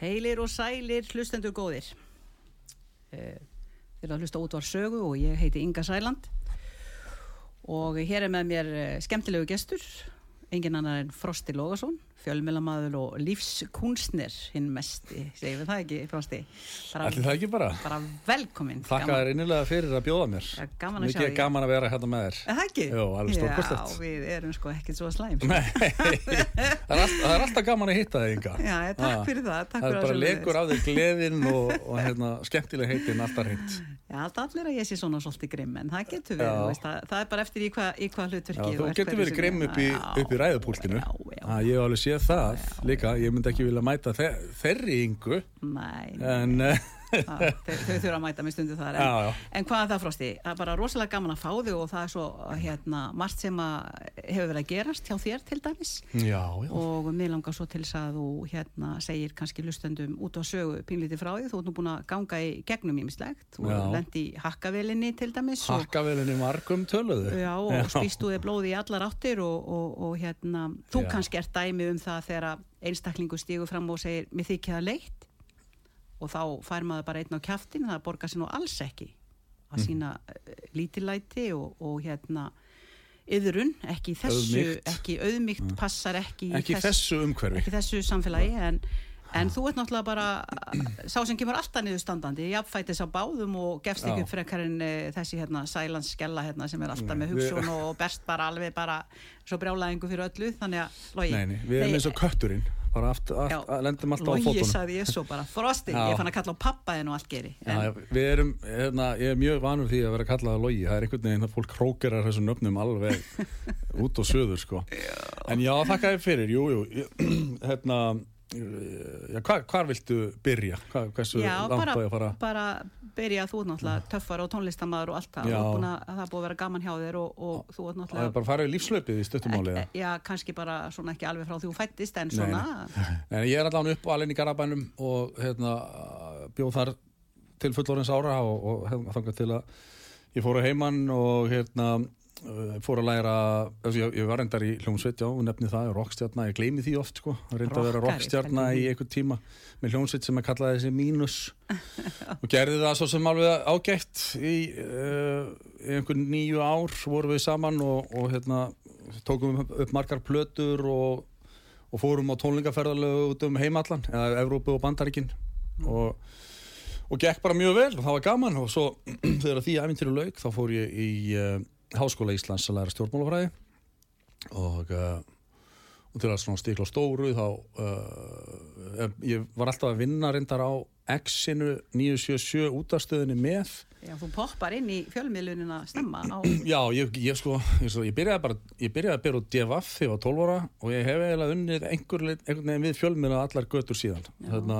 Heilir og sælir hlustendur góðir. Eh, Þið erum að hlusta út var sögu og ég heiti Inga Sæland og hér er með mér eh, skemmtilegu gestur, engin annar en Frosti Lógason, fjölmjölamæður og lífskunstner hinn mesti, segjum við það ekki Frosti? Ætli það ekki bara? bara velkomin. Þakka þér innilega fyrir að bjóða mér. Ja, gaman að sjá Mikið þig. gaman að vera hérna með þér. Er það ekki? Jó, alveg stórkostlegt. Já, við erum sko ekkert svo slæm. Nei, það er, alltaf, það er alltaf gaman að hitta þig, Inga. Já, takk Ah, fyrir það. Takk Það er bara lekur af þig gleðin og, og hérna, skemmtileg heitin alltaf hreint. Já, allir að ég sé svona svolítið grimm, en það getur Já. verið, veist, það, það er bara eftir í hvað hva Já, hlutverki þú getur verið grimm upp í, Já, í ræðupúltinu. Já, já, ég hef alveg séð það líka. Ég myndi ekki vilja mæta þe þeirri yngu. nei, En, eh, þau, þurfa að mæta með stundu þar, en, já, já. en hvað er það frosti? Það er bara rosalega gaman að fá þig og það er svo, hérna, margt sem hefur verið að gerast hjá þér til dæmis Já, og mér langar svo til þess að þú, hérna, segir kannski hlustendum út á sögu pínlítið frá því, þú ert nú búin að ganga í gegnum ímislegt, þú Já. lendi í hakkavelinni til dæmis og Hakkavelinni margum töluðu. Já, og spýstu þið blóði í allar áttir og, og, og hérna, þú kannski ert dæmi um það þegar einstaklingu stígur fram og segir, mér þykja leitt og þá fær maður bara einn á kjaftin, það borgar sér nú alls ekki að sína uh, lítilæti og, og hérna yðrun, ekki þessu Auðmýkt. ekki auðmygt, passar ekki Ekki þess- þessu umhverfi. ekki þessu samfélagi en, en þú ert náttúrulega bara sá sem kemur alltaf niður standandi jafnfætis á báðum og gefst ekki upp frekar en uh, þessi hérna sælans skella hérna sem er alltaf með hugsun og berst bara alveg bara svo brjálæðingu fyrir öllu þannig að logi, Nei, nei, við erum eins og kötturinn. Bara aft, aft, Já. lendum alltaf á fótunum. sagði ég svo bara frosti, Já. ég fann að kalla á pappa en og allt geri Já, við erum, hérna, ég er mjög vanur því að vera kallað að logi, það er einhvern veginn að fólk hrókerar þessum nöfnum alveg út og söður, sko. En já, þakka þér fyrir, jú, jú, ég- hérna, já, hvar, hvar viltu byrja? Hva, hversu já, bara, á fara? bara byrja þú ert náttúrulega töffar og tónlistamæður og allt það og búin að, það er búið að vera gaman hjá þér og, og þú ert Það er náttúrulega bara að fara í lífslaupið í stuttumáli, Ek- já, kannski bara svona ekki alveg frá því þú fættist en Nei, svona Nei, ég er allan upp á alveg í Garabænum og hérna, bjóð þar til fullorins ára og, og hérna, þangað til að ég fór að heimann og hérna fór að læra, ég, ég var endar í hljómsveit, já, nefni það, rockstjarna, ég gleymi því oft, sko, reynda að vera pældi í einhvern tíma með hljómsveit sem að kallaði þessi mínus. Og gerði það svo sem alveg ágætt í, uh, í einhvern nýju ár vorum við saman og, og hérna, tókum upp, upp margar plötur og og fórum á tónlingaferðalögu út um heimallan, eða Evrópu og Bandaríkin. Og, og gekk bara mjög vel og það var gaman. Og svo þegar því æfintýru lauk þá fór ég í uh, Háskóla Íslands að læra stjórnmálafræði og, uh, og til að á stóru þá uh, ég var alltaf að vinna reyndar á X-inu 977 útastöðinni með Já, þú poppar inn í fjölmiðlunina stemma á, Já, ég, ég sko, ég, ég byrjaði bara, ég byrjaði að byrja út DFF þegar ég var 12 ára og ég hef eiginlega unnið einhver, einhvern veginn við fjölmiðla allar götur síðan. Hérna,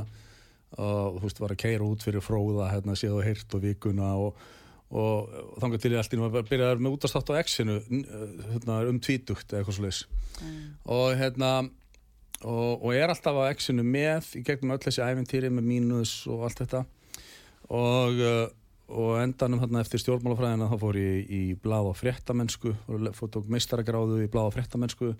og þú veist, var að keira út fyrir fróða, hérna, séð og heyrt og vikuna og, og, og þangar til ég allt í nú að byrjaði með útastátt á X-inu hérna, um tvítugt eða eitthvað svo leis. Og hérna, og, og er alltaf á X-inu með í gegnum öll þessi æfintýri með mínus og allt þetta. Og uh, og endanum þarna eftir stjórnmálafræðina þá fór ég í blað og fréttamennsku og tók meistaragráðu í blað og fréttamennsku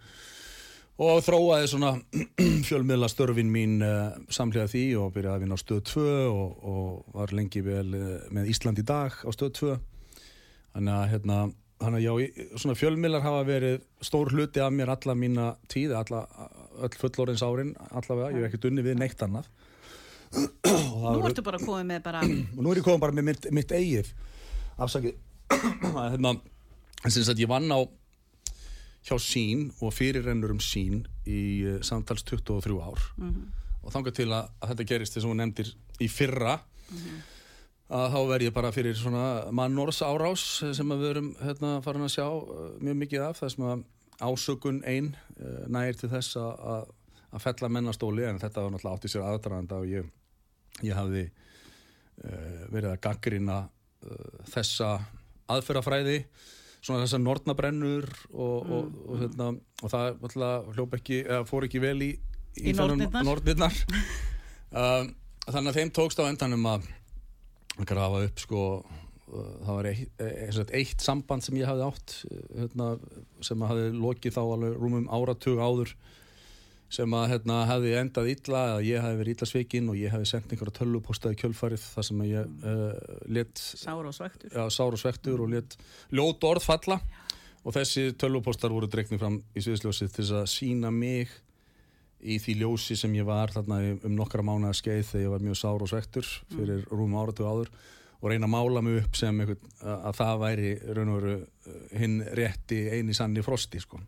og þróaði svona fjölmiðla störfin mín uh, samlega því og byrjaði að vinna á stöð 2 og, og var lengi vel uh, með Ísland í dag á stöð 2 þannig að hérna þannig að já, svona fjölmiðlar hafa verið stór hluti af mér alla mína tíð alla, öll fullorins árin allavega, ég hef ekkert unni við neitt annað. Nú ertu bara komið með bara og nú er ég komið bara með mitt, mitt eigið afsakið. Hérna, sem sagt ég vann á hjá sín og fyrirrennur um sín í uh, samtals 23 ár. Og þangað til að, að þetta gerist þess að hún nefndir í fyrra að þá verð ég bara fyrir svona mannorðs árás sem við erum hérna farin að sjá uh, mjög mikið af. Þess að ásökun ein uh, nægir til þess að, að fella mennastóli en þetta var náttúrulega átti sér aðdraðanda og ég, ég hafði verið að gaggrina uh, þessa aðferðafræði svona þessar nortnabrennur og, Mm. og, og, hérna, og það hljóp ekki, eða fór ekki vel í, Í nornirnar. nornirnar. um, þannig að þeim tókst á endanum að grafa upp sko uh, það var eitt, eitt, eitt samband sem ég hafði átt uh, hérna, sem hafði lokið þá alveg rúmum áratug áður sem að hérna, hefði endað illa eða ég hefði verið illa svikinn og ég hefði sendt einhverja tölvupostaði kjölfarið þar sem að ég uh, let Sár og svektur. já, sár og svektur og let ljót orð falla. Og þessi tölvupostar voru dregnir fram í sviðsljósið til að sína mig í því ljósi sem ég var þarna í- um nokkra mánuða skeið þegar ég var mjög sár og svektur fyrir rúmum áratu áður og reyna að mála mig upp sem einhvern, að að það væri raun og veru uh, hinn rétti eini sanni frosti sko.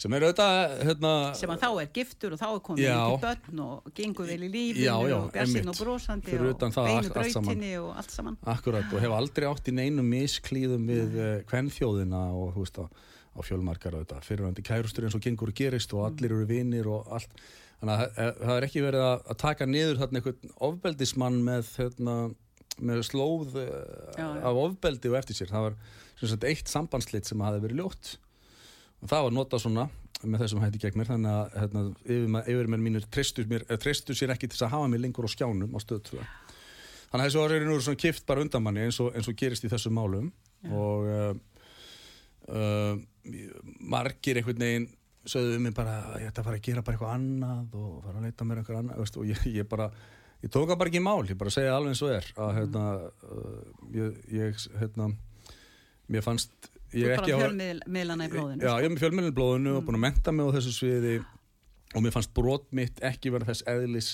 Sem er auðvitað hérna, Sem að þá er giftur og þá er komið ekki börn og gengur vel í já, og einmitt. og brosandi Fyrir og beinu brautinni og allt saman. Akkurat og hef aldrei átt í neinum misklíðum við uh, kvennþjóðina og þú veist á, á fjölmarkar auðvitað. Fyrirvændi kærustur eins og gengur gerist og allir eru vinir og allt. Þannig að eh, það er ekki verið að, taka niður þarna einhvern ofbeldismann með, hérna, með slóð uh, Já, já. af ofbeldi og eftir sér. Það var sagt eitt sambandslit sem hafi verið ljótt það var notað svona með þessum hætti gegn mér þannig að hérna, yfir, yfir mínir treystu, mér, eh, treystu sér ekki til að hafa mig lengur á skjánum á stöð 2 Þannig að þessu var nú svona kift bara undan manni eins og, eins og gerist í þessum málum. Og uh, uh, margir einhvern veginn sögðu um mig bara ég ætti að fara að gera bara eitthvað annað og fara að leita mér eitthvað annað veist, og ég, ég bara, ég tók það bara ekki í mál ég bara segja alveg eins og er að hérna, uh, ég, ég hérna mér fannst Þú ég er ekki bara fjölmiðlana í blóðinu. Já, ég er með fjölmennið blóðinu og búin að menta mig á þessu sviði og mér fannst brot mitt ekki vera þess eðlis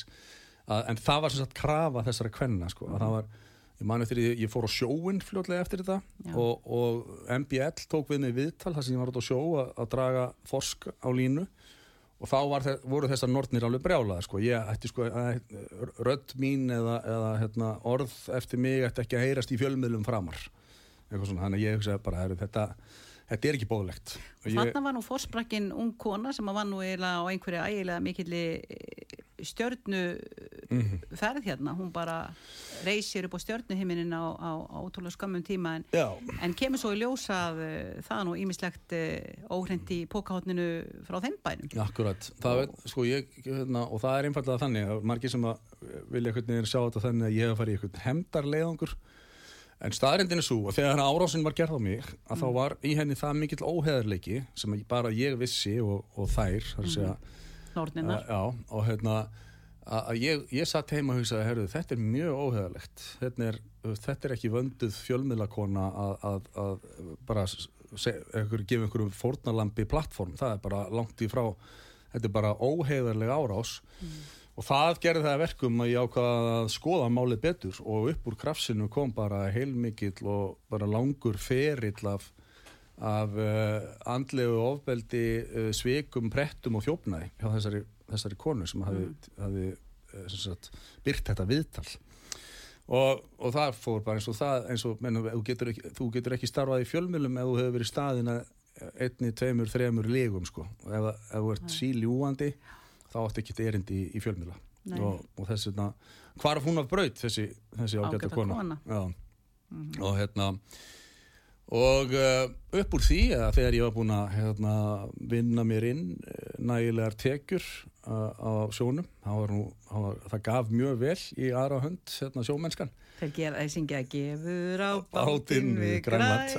að, en það var sem sagt krafa þessara kvenna sko, að það var, ég man eftir því ég fór á sjóin fljótlega eftir þetta og, og MBL tók við mig viðtal þar sem ég var út á sjó að, að draga forsk á línu og þá var, þe- voru þessar nortnir alveg brjálaðar sko. ég ætti sko rödd mín eða, eða hérna, orð eftir mig ætti ekki að heyrast í fjölmiðlum framar svona, þannig að ég hugsaði bara heru, þetta, þetta er ekki bóðlegt Og ég, Þarna var nú fórsprakkin ung kona sem að var nú eiginlega á einhverju ægilega mikilli stjörnu Mhm. ferð hérna. Hún bara reysir upp á stjörnuhiminin á, á, á ótrúlega skömmum tíma en, en kemur svo í ljós að uh, það nú ímislegt uh, óhreint í pókahotninu frá þeim bænum. akkurat það er, sko, ég, hérna, og það er einfallega þannig að margir sem að vilja sjá þetta þannig að ég hef farið í hemdarleiðangur en staðrindin er svo að þegar árásin var gerð á mig að þá var í henni það mikill óheðarleiki sem bara ég vissi og, og þær segja Norninnar. að, já, og hérna að, ég, ég satt heima og hugsaði herru, þetta er mjög óheðalegt þetta er, þetta er ekki vönduð fjölmiðlakona að, að, að bara se, einhver, gefa einhverjum fórnalambi plattform, það er bara langt í frá þetta er bara óheðarleg árás og það gerði það að verkum að ég ákvaða að skoða málið betur og upp úr krafsinu kom bara heilmikill og bara langur ferill af af uh, andlegu ofbeldi, uh, svikum, prettum og þjófnaði hjá þessari, þessari konu sem hafi, hafi uh, sem sagt, byrt þetta viðtal. Og, og það fór bara eins og það eins og, menn, þú, getur ekki, þú getur ekki starfað í fjölmjölum ef þú hefur verið staðina einni, tveimur, þremur legum sko. ef, ef þú ert síljúandi þá áttu ekki erindi í, í fjölmjöla og, og þess vegna hvarf hún af braut þessi, þessi ágæta kona, kona. Já. og hérna og uh, upp úr því að þegar ég var búinn að hérna, vinna mér inn uh, nægilegar tekjur uh, á sjónum það, var nú, það, var, það gaf mjög vel í aðra hönd hérna, sjómennskan Þeir gera, þeir syngja gefur á Bátinn við Grænland,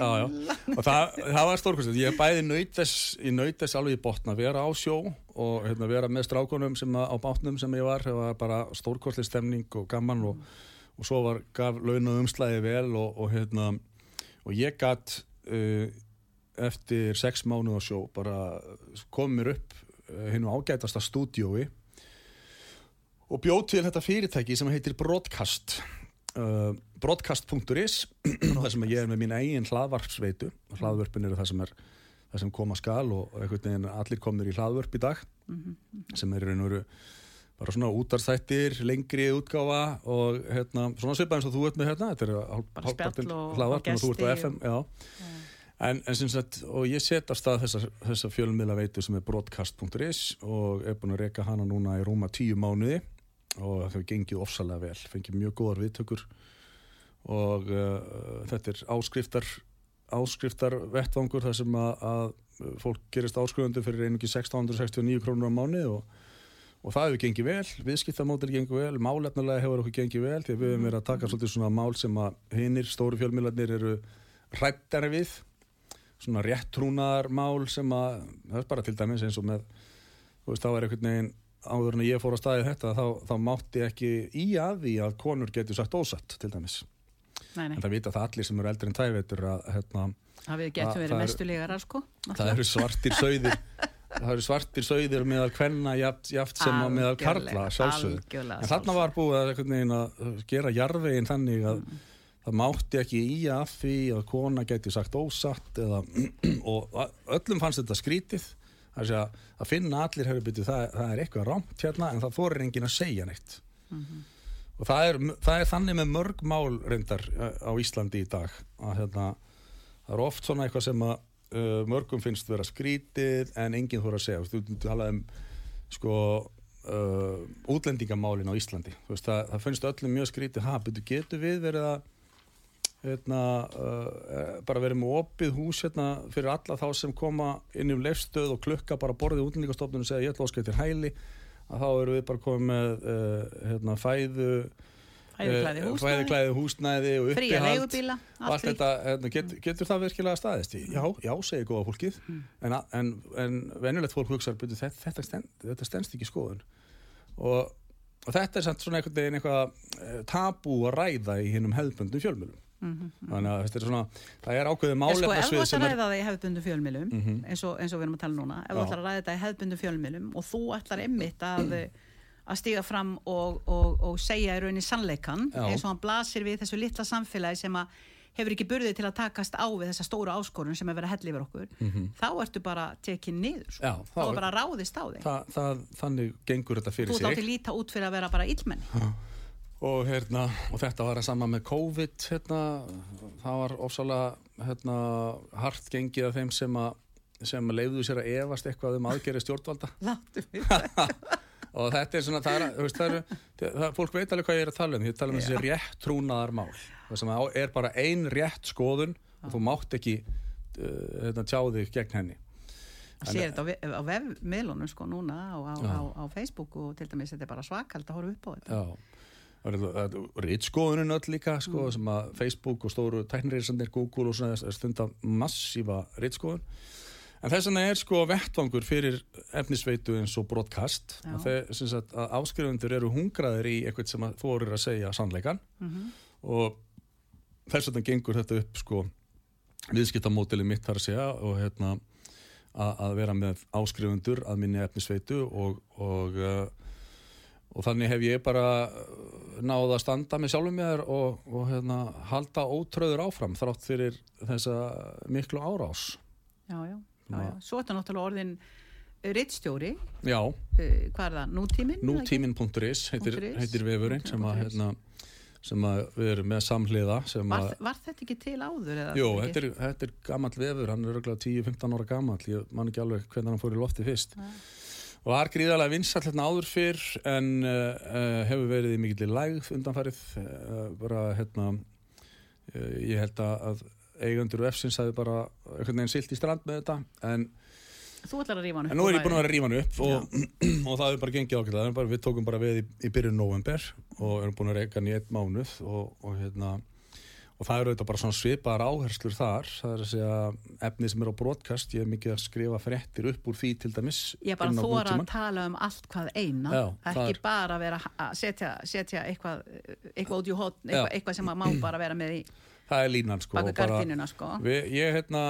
og það, það var stórkostið ég bæði naut þess, ég naut þess alveg í botna vera á sjó og hérna, vera með strákunum sem að, á bátnum sem ég var. Það var bara stórkostið stemning og gaman og, og svo var, gaf laun og umslæði vel og, og hérna og ég gatt uh, eftir sex mánuð á sjó bara kom mér upp uh, hinn ágætasta stúdiói og bjóð til þetta fyrirtæki sem heitir Broadcast uh, broadcast.is þar sem ég er með mín eigin hlaðvarpsveitu. Og hlaðvörpin eru það sem er það sem koma skal og og einhvern veginn allir komnir í hlaðvörp í dag sem er í raun og veru bara svona útarstættir, lengri útgáfa og hérna, svona svipað eins og þú ert með hérna, þetta er spjall hálfpartinn og- hlaðvarp og og þú ert á FM, já. En, en sem sagt, og ég set af stað þessa, þessa fjölmiðla veitu sem er broadcast.is og er búin að reyka hana núna í rúma tíu mánuði og það hefur gengið ofsalega vel, fengið mjög góðar viðtökur. Og uh, þetta er áskriftar áskriftar vettvangur þar sem að, að fólk gerist áskrifandi fyrir einungi 1669 krónur á mánu og, og það hefur gengið vel, viðskiptamódel gengið vel, málefnulega hefur okkur gengið vel því við hefum verið að taka svolítið svona mál sem að hinnir stóru fjölmiðlarnir eru hrættari við. Svona réttrúnaðar mál sem að það er bara til dæmis eins og með þú veist þá er einhvern veginn áður en ég fór að staði þetta þá, þá mátti ekki í að því að konur getur sagt ósatt til dæmis. Nei, nei, en það vita það allir sem eru eldri en tæveitur að hérna, það við getum verið er- mestulegar sko. það eru svartir sauðir það eru svartir sauðir meðal kvenna jaft, jaft sem að meðal karla Algjörlega, en þarna var búið að, að gera jarðveginn þannig að það mátti ekki í að því að kona geti sagt ósatt eða, og öllum fannst þetta skrítið að, að finna allir byrjuð það, það er eitthvað rámt hérna en það fórir enginn að segja neitt. Og það er, það er þannig með mörg mál reyndar uh, á Íslandi í dag að hérna, það er oft svona eitthvað sem að uh, mörgum finnst vera skrítið en enginn þóra að segja. Þú talaði um sko uh, útlendingamálin á Íslandi. Veist, það, það finnst öllum mjög skrítið ha, betur getur við verið að hérna, uh, bara verið með opið hús hérna, fyrir alla þá sem koma inn um leifstöð og klukka bara borðið útlendingastofnun og segja ég ætla óskæði til hæli. Að þá eru við bara komið með uh, hérna, fæðu Fæðiklæði eh, húsnæði, fæðiklæði húsnæði og fría uppihald. leigubíla, og allt þetta, hérna, get, getur það virkilega staðist í? Já, já, segir góða fólkið. En, a- en, en venjulegt fólk hugsaður þetta, þetta, stend, þetta stendst ekki skoðun. Og, og þetta er samt svona einhvern veginn eitthvað eh, tabú að ræða í hinnum hefðbundum fjölmjölum þannig að þetta er svona það er ákveðið En sko, ef þú ætlar sem að er ræða það í hefðbundu fjölmilum Mhm. eins, og, eins og við erum að tala núna ef þú ætlar að ræða þetta í hefðbundu fjölmilum og þú ætlar einmitt að, að stiga fram og, og, og segja í rauninni sannleikan Já. eins og hann blasir við þessu litla samfélagi sem að hefur ekki burðið til að takast á við þessa stóru áskorun sem er verið að hella yfir okkur þá ertu bara tekið niður sko. Já, þá þá er er- bara ráðist á þig. Það, það, þannig gengur þetta þú fyrir átt sig. að líta út fyrir að vera bara illmenni og, hérna, og þetta var að sama með COVID hérna, það var ofsalega hérna, hart gengið af þeim sem að sem leiðu sér að efast eitthvað um aðgerið stjórnvalda. Og þetta er svona, það er, það er, það, fólk veit alveg hvað ég er að tala um, ég tala um þessi rétt trúnaðar mál, það sem á- er bara ein rétt skoðun og þú mátt ekki uh, hérna, tjáði gegn henni. Sér þetta á, ve- á vefmiðlunum sko núna á, á, á, á Facebook og til dæmis þetta er bara svakald að horfa upp á þetta. Já, rítskoðunin öll líka sko, sem að Facebook og stóru tæknirreisandir Google og svona er stunda massífa rítskoðun en þess vegna er sko vettvangur fyrir efnisveitu eins og broadcast Já. að, að áskrifundur eru hungraðir í eitthvað sem þú eru að segja sannleikan Mhm. og þess vegna gengur þetta upp sko viðskiptamódeli mitt þar að segja og hérna að, að vera með áskrifundur að minni efnisveitu og, og, uh, og þannig hef ég bara uh, náð að standa með sjálfum mér og, og hérna, halda ótröður áfram þrátt fyrir þessa miklu árás já, já, já, já. svo er þetta náttúrulega orðin rittstjóri, Já, uh, hvað er það, nútíminn? nútímin.is heitir, heitir vefurinn sem að, hérna, sem að við erum með samhliða Var, var þetta ekki til áður? Jú, þetta er, þetta er gamall vefur, hann er örgulega 10-15 ára gamall, ég man ekki alveg hvernig hann fór í lofti fyrst. Og var gríðarlega vinsall hérna áður fyrr en uh, hefur verið í mikill lægð undanfarið, uh, bara hérna, uh, ég held að, eigendur og F-sins hafi bara einhvern veginn silt í strand með þetta, en, Þú ætlar að rífa hann upp en nú er ég búin að vera að rífa hann upp og, og það hefur bara gengið ákveðlega, við tókum bara við í, í byrjun november og erum búin að reyka hann í einn mánuð og, og hérna, og það eru auðvitað bara svona svipaðar áherslur þar. Það er að segja efni sem er á broadcast ég er mikið að skrifa fréttir upp úr því til dæmis Ég bara þóra að tala um allt hvað eina, Já, ekki er- bara vera að setja, setja eitthvað, eitthvað út í hotn, eitthvað, eitthvað sem að má bara vera með í það er línan sko bara- sko. við, ég, hérna,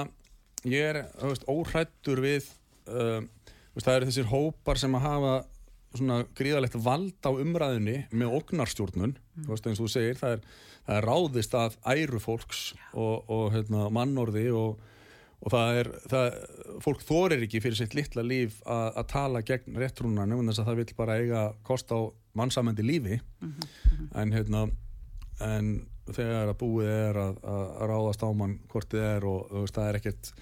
ég er veist, óhrættur við um, veist, það eru þessir hópar sem að hafa svona gríðalegt vald á umræðinni með ógnarstjórnun. Þú veist eins og þú segir, það er, það er ráðist að æru fólks og, og hérna, mannorði og, og það er, það, fólk þorir ekki fyrir sitt litla líf að, tala gegn réttrúnanum en þess að það vil bara eiga kost á mannsamandi lífi. En hérna en þegar að búið er að, að ráðast á mann hvort þið er og þú veist, það er ekkert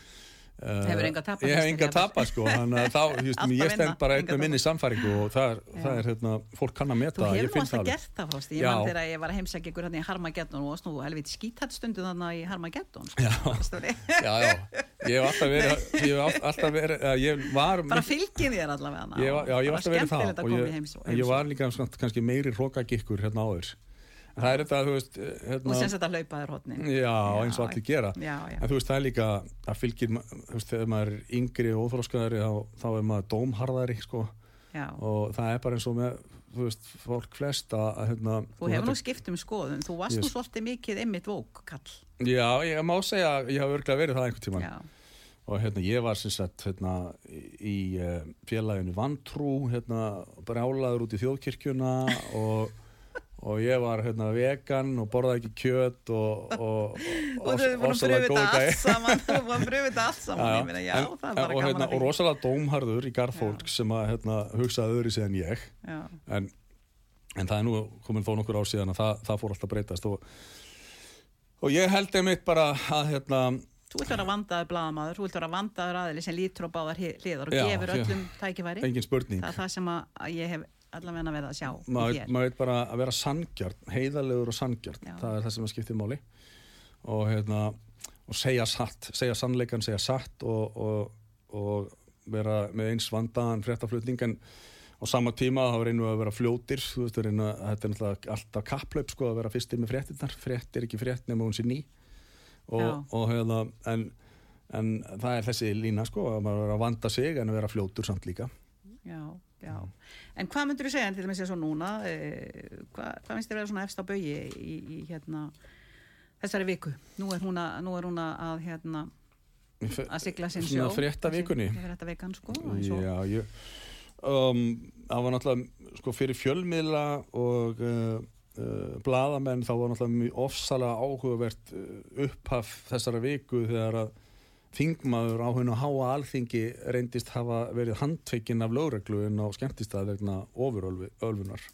Hefur enga tapað Ég hef enga tapað sko þannig að þá, þú veist, ég stend bara einn með minni samfæringu og það er, það er hérna, fólk kann að meta Þú það, ég hefur finn það alveg. gert það, Frosti. Ég Já. man þegar ég var að heimsækja ykkur hérna í Harmageddon og varst nú helviti skítætt stundu þannig í Harmageddon. Sko. Já. Já, já, ég hef alltaf verið ég hef all- alltaf verið, ég var Bara fylgið þér allavega ég, var- já, ég var alltaf verið það að og ég, ég var líka kannski meiri hrókagikkur hérna áður það er þetta, þú veist Og hérna, sem þetta hlaupaður hotni. já, eins og allir gera Já, já. en þú veist, það er líka að fylgir, þú veist, þegar maður er yngri og óþróskaðari, þá, þá er maður dómharðari, sko, já. og það er bara eins og með, þú veist, fólk flest að, hérna, Þú hefur nú skipt um skoðun. Þú varst nú svolítið mikið ymmit vók, kall. já, ég má segja ég hafa örglega verið það einhvern tímann Já. og hérna ég var sem sagt hérna í, uh, félaginu Vantrú hérna brjálaður út í þjóðkirkjuna og, og ég var hérna vegan og borðaði ekki kjöt og og, Og þú búin að pröfu þetta allt saman. Þú búin að pröfu þetta allt saman. Ég meina, já, en, það bara og, hérna, og rosalega dómharður í garð fólk sem að hérna, hugsaði öðru en ég. En, en það er nú komin þó nokkur ár síðan að það, það fór alltaf breytast og, og ég held einmitt bara að hérna Þú vilt vera vandaður blaðamaður, þú vilt vera vandaður aðili sem lítur á báðar hliðar og Já, gefur öllum tækifæri. engin spurning. Það er það sem ég hef allavega verið að sjá maður veit bara að vera sangjart heiðalegur og sangjart Já. það er það sem að skiptir máli. Og, hérna, og segja satt segja sannleikan, segja satt og, og, og vera með eins vandaðan fréttaflutning. En á sama tíma þá reynum við að vera fljótir þú veist, að þetta er náttúrulega alltaf kapplaup sko að vera fyrstir með fréttinnar frétt er ekki frétt nema hún sé ný. Já. og, og hérna en, en það er þessi lína sko að maður vera að vanda sig en að vera fljótur samt líka. Já, já. En hvað myndur þú segja til þess að svo núna, e, hvað, hvað finnst þér vera svona efst á baugi í, í hérna, þessari viku? Nú er hún að, nú er hún að, hérna, að sigla sinn sjó. Svona fréttavikunni? Fréttavikan, sko. eins og- Já, ég, um, það var náttúrulega sko, fyrir fjölmiðla og uh, uh, bladamenn þá var náttúrulega mjög ofsalega áhugavert upphaf þessara viku þegar að þingmaður á hennu háa alþingi reyndist hafa verið handtekinn af lögreglu en á skemmtistað vegna ofurölfunar.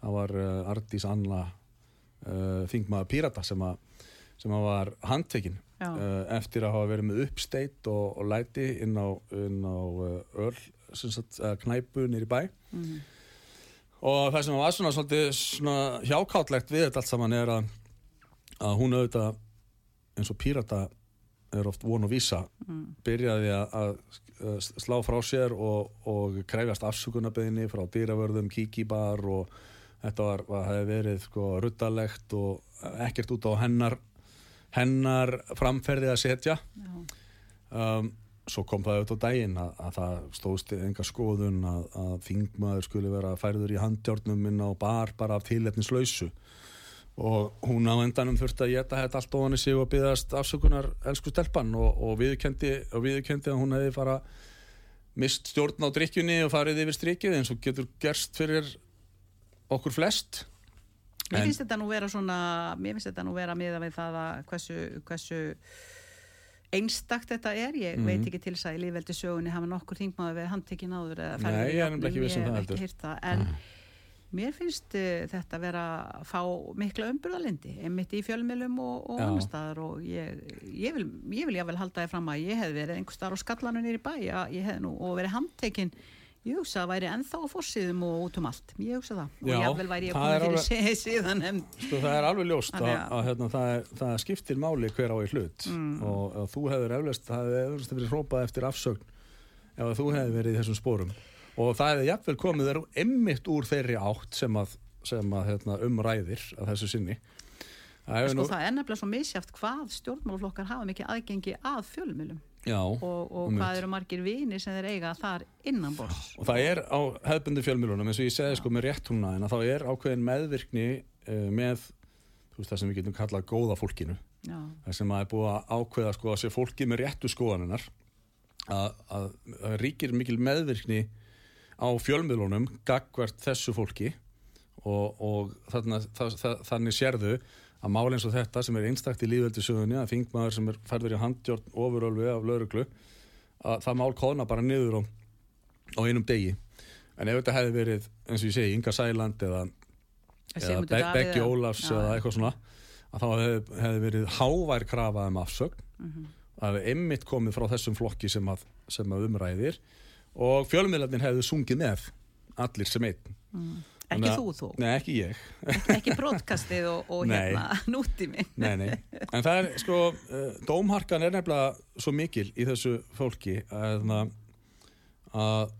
Það var uh, Ardís Anna uh, þingmaður Pírata sem, að, sem að var handtekinn Já. uh, eftir að hafa verið með uppsteitt og, og læti inn á, inn á öll sagt, knæpu nýri bæ Mhm. og það sem var svona, svolítið, svona hjákáttlegt við þetta allt saman er að, að hún auðvitað eins og pírata er oft von og vísa Mm. byrjaði að, slá frá sér og, og krefjast afsökunarbeðinni frá dýravörðum, kíkibar og þetta var, hefði verið sko, ruttalegt og ekkert út á hennar hennar framferði að setja. Um, svo kom það auðvitað á daginn að, að það stóðst enga skoðun að, að þingmaður skulle vera færður í handjárnum inn á bar bara af tilefnislausu og hún á endanum þurfti að geta þetta allt ofan í sig og byggðast afsökunar elsku stelpan og, og viðurkendi og viðurkendi að hún hefði fara mist stjórn á drikkjunni og farið yfir strikið eins og getur gerst fyrir okkur flest Mér En- finnst þetta nú vera svona, mér finnst þetta nú vera miða við það að hversu, hversu einstakt þetta er. Ég Mhm. veit ekki til þess að í lífveldi sögunni hafa nokkur þingmaður verið handtekinn áður eða ég er ekki viss um ég það hef heldur. ekki heyrt það, En mér finnst uh, þetta vera að fá mikla umburðalindi, einmitt í fjölmjölum og, og annar staðar og ég, ég vil, ég vil jáfnvel halda þér fram að ég hef verið einhver staðar á skallanum nýri bæ að nú og verið handtekinn Ég hugsa að væri ennþá á fórsíðum og út um allt. Ég hugsa það. Já, og jáfnvel væri ég það komið er fyrir síðan en Sko það er alveg ljóst að, að- að hérna, það, er, það skiptir máli hver á í hlut Mm. og að þú hefur eflaust, það hefur eflaust verið hrópað eftir afsögn ef að þú hefur verið í þessum spórum og það hefur jafnvel komið þér emmitt úr þeirri átt sem að, sem að hérna, umræðir að þessu sinni Það hefur sko, það er nefnilega svo misjáft hvað stjórnmálaflokkar hafa mikið aðgengi að fjölmjölum já, og, og einmitt. hvað eru margir vinir sem þeir eiga þar innan bors. og það er á hefðbundi fjölmjölunum eins og ég segi sko með rétt húnna en þá er ákveðin meðvirkni uh, með veist það sem við getum kallað góða fólkinu Já, það sem að er búið að ákveða sko að sé fólki með réttu skoðaninnar að, að, að ríkir mikil meðvirkni á fjölmiðlunum gagvart þessu fólki og, og þarna, það, það, þannig sérðu að mál eins og þetta sem er einstakt í lífveldi sögunni að þingmaður sem er færður í handjórn ofurölvi af lauruglu að það mál kóðna bara niður á, á einum degi. En ef þetta hefði verið eins og ég segi Inga Sæland eða, eða Be Beggi Ólafs Já, eða eitthvað svona að þá hefði, hefði verið hávær krafað um afsögn. Mhm. að hefði einmitt komið frá þessum flokki sem að, sem að umræðir og fjölmiðlarnir hefðu sungið með allir sem einn. Ekki Þannig þú þó, Nei, ekki ég. Ekki brotkastið og, og hérna nútími. nei, nei. En það er sko uh, dómharkan er nefnilega svo mikil í þessu fólki að, að, að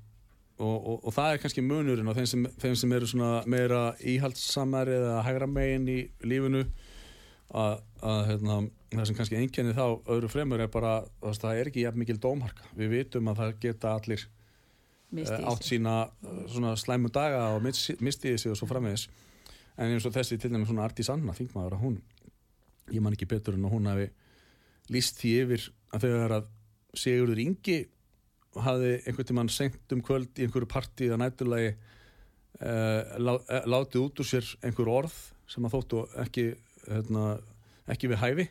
og, og, og það er kannski munurinn á þeim sem, þeim sem eru svona meira íhaldsamar eða hægra megin í lífinu að, að hérna, það sem kannski einkenni þá öðru fremur er bara það er ekki jafn mikil dómharka. Við vitum að það geta allir eh, átt sína eh, svona slæmu daga og mis- mistiði sig og svo framvegis. En eins og þessi til dæmis svona Artís Anna þingmaður að hún ég man ekki betur en hún hafi líst því yfir að þegar að Sigurður Ingi hafði einhvern tímann senkt um kvöld í einhverju partí að nætturlagi uh, lá, uh, látið út úr sér einhver orð sem að þóttu ekki hérna, ekki við hæfi.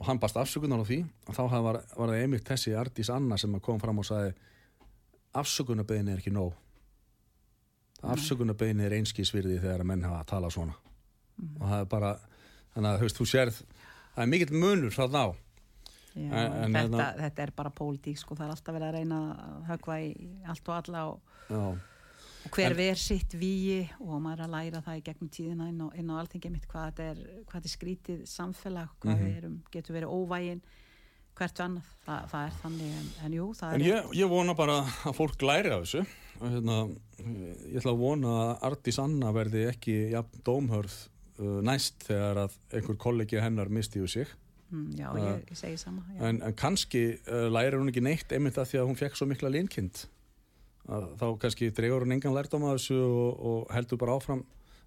Og hann bast afsökunar á því. Og þá var, var það einmitt þessi Artís Anna sem kom fram og sagði afsökunarbeginni er ekki nóg. Afsökunarbeginni er einskísvirði þegar að menn hafa að tala svona. Og það er bara þannig að veist, þú sérð það er mikill munur þarna á. Já, En- en þetta, hérna- þetta er bara pólitík sko, það er alltaf verið að reyna að högva í allt og alla og, og hver En- ver sitt víi og maður er að læra það í gegnum tíðina inn á, á alþingi mitt hvað þetta er, hvað þetta er skrítið samfélag, hvað Mhm. við erum, getur verið óvægin hvert við annað, Þa, það er þannig en, en jú, það en er ég, ég vona bara að fólk læri af þessu. Og hérna, ég ætla að vona að Artís Anna verði ekki jafn dómhörð uh, næst þegar að einhver kollegi hennar misti úr sig. Mm, já, Uh, ég, ég segi sama en, en kannski uh, lærir hún ekki neitt einmitt að því að hún fekk svo mikla linkind að þá kannski dregur hún engan lærdóm af þessu og, og heldur bara áfram.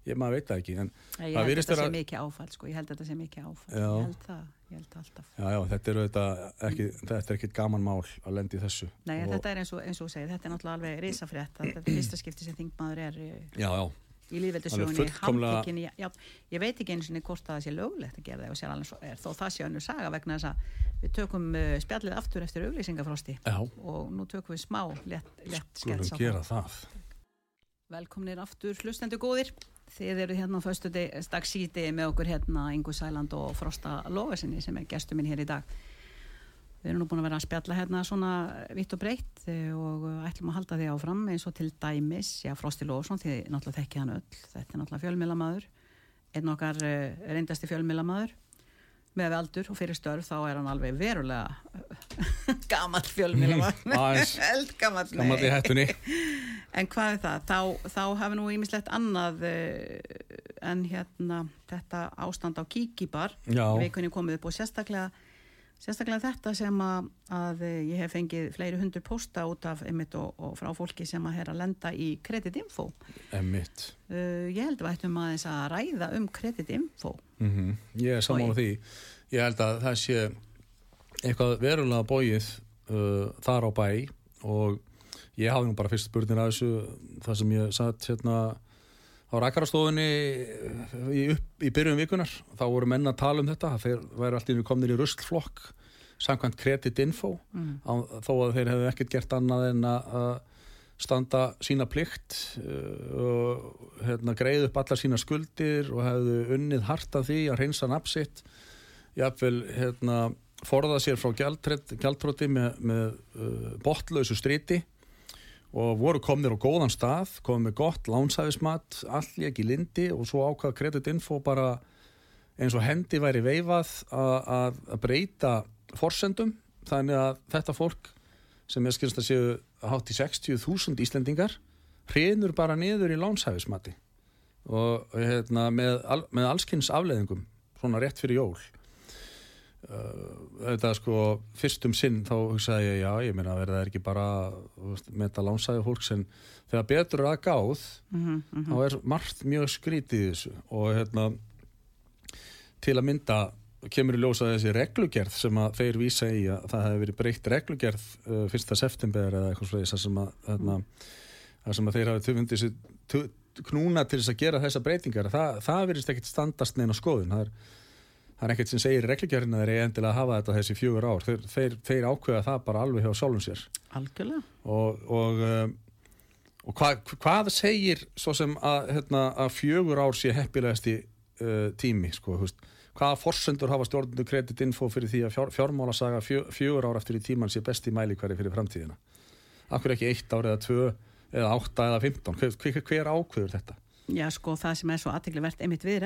Ég maður veit það ekki en ég það held virðist þetta sé mikið áfall sko, ég held þetta sé mikið áfall. Já. ég held það, ég held alltaf. Já, já, þetta er, auðvitað ekki, þetta er ekkit gaman mál að lendi í þessu. Nei, og, þetta er eins og, eins og þú segir, þetta er náttúrulega alveg risafrétt. Að þetta er fyrsta skipti sem þingmaður er eh, já, í Alveg fullkomlega- ég veit ekki eins og hvort að það sé löglegt að gera það er þó það sé önnur saga vegna þess að við tökum uh, spjallið aftur eftir auglýsingafrosti. Og nú tökum við smá lett, skets á það. Velkomnir aftur hlustendur góðir þið eru hérna á föstu dagsíti með okkur hérna Ingu Sæland og Frosta Lóvesinni sem er gestur minn hér í dag Við erum nú búin að vera að spjalla hérna svona vitt og breytt eh, og ætlum að halda því áfram eins og til dæmis, já, Frosti Lófsson, því náttúrulega þekki hann öll, þetta er náttúrulega fjölmiðlamaður, einn okkar uh, reyndasti fjölmiðlamaður, með við aldur og fyrir störf þá er hann alveg verulega gamall fjölmiðlamaður, Aðeins. eldgamall, nei. gammal í hættunni En hvað er það? Þá, þá hafi nú ímislegt annað uh, en hérna þetta ástand á kíkibar vikunni komið upp og sérstaklega sérstaklega þetta sem að, að eh, ég hef fengið fleiri hundur posta út af einmitt og, og frá fólki sem að er að lenda í kreditinfo. emmitt Uh, ég held að við ættum aðeins að ræða um kreditinfo. mm ég er sammála því ég held að það sé eitthvað verulega bóið uh, þar á bæ og ég hafði nú bara fyrst spurnir að þessu það sem ég satt hérna á rækarastofunni í, upp, í byrjun vikunar þá voru menn að tala um þetta það væri allt í einu komnir í ruslflokk samkvæmt kreditinfo Mm. á, þó að þeir hefðu ekkert gert annað en að standa sína plikt uh, og hérna, greið upp allar sína skuldir og hefðu unnið hart af því að reynsa napsitt jafnvel hérna, forða sér frá gjaldtróti með, með uh, botlausu stríti og voru komnir á góðan stað komið með gott lánsæfismat allt ekki lindi og svo ákvað kreditinfo bara eins og hendi væri veifað að, breyta forsendum þannig að þetta fólk sem ég skilst að séu hátt í 60.000 Íslendingar hrinur bara niður í lánshæfismati. Og hérna, með, al, með allskynns afleðingum svona rétt fyrir jól uh, þetta sko fyrstum sinn þá hugsaði ég já, ég meina verða ekki bara þetta lánshæfi fólks en þegar betur er að gáð Mm -hmm, þá er margt mjög skrítið þessu. Og hérna til að mynda kemur í ljósa þessi reglugerð sem að þeir vísa í að það hefði verið breytt reglugerð uh, fyrsta september eða eitthvað svolítið þar sem að, hérna, þar sem að þeir hafi töfundið sér knúna til þess að gera þessa breytingar. Það, það verðist ekkit standast neina skoðun. Það er, það er ekkert sem segir í reglugerðin að þeir endilega að hafa þetta þessi fjögur ár. Þeir, þeir, þeir ákveða það bara alveg hjá sjálfum sér. Algjörlega. og, og, um, og hvað, hvað segir svo sem að, hérna, að fjögur ár sé heppilegasti uh, tími sko, hvaða forsendur hafa stjórnundu kreditinfo fyrir því að fjár, fjármálasaga fjö, fjögur ár eftir í tíman sé besti mæli hverju fyrir framtíðina? Akkur ekki eitt ár eða tvö eða átta eða fimmtán? Hver, hver, ákveður þetta? Já, sko, það sem er svo aðteglivert einmitt við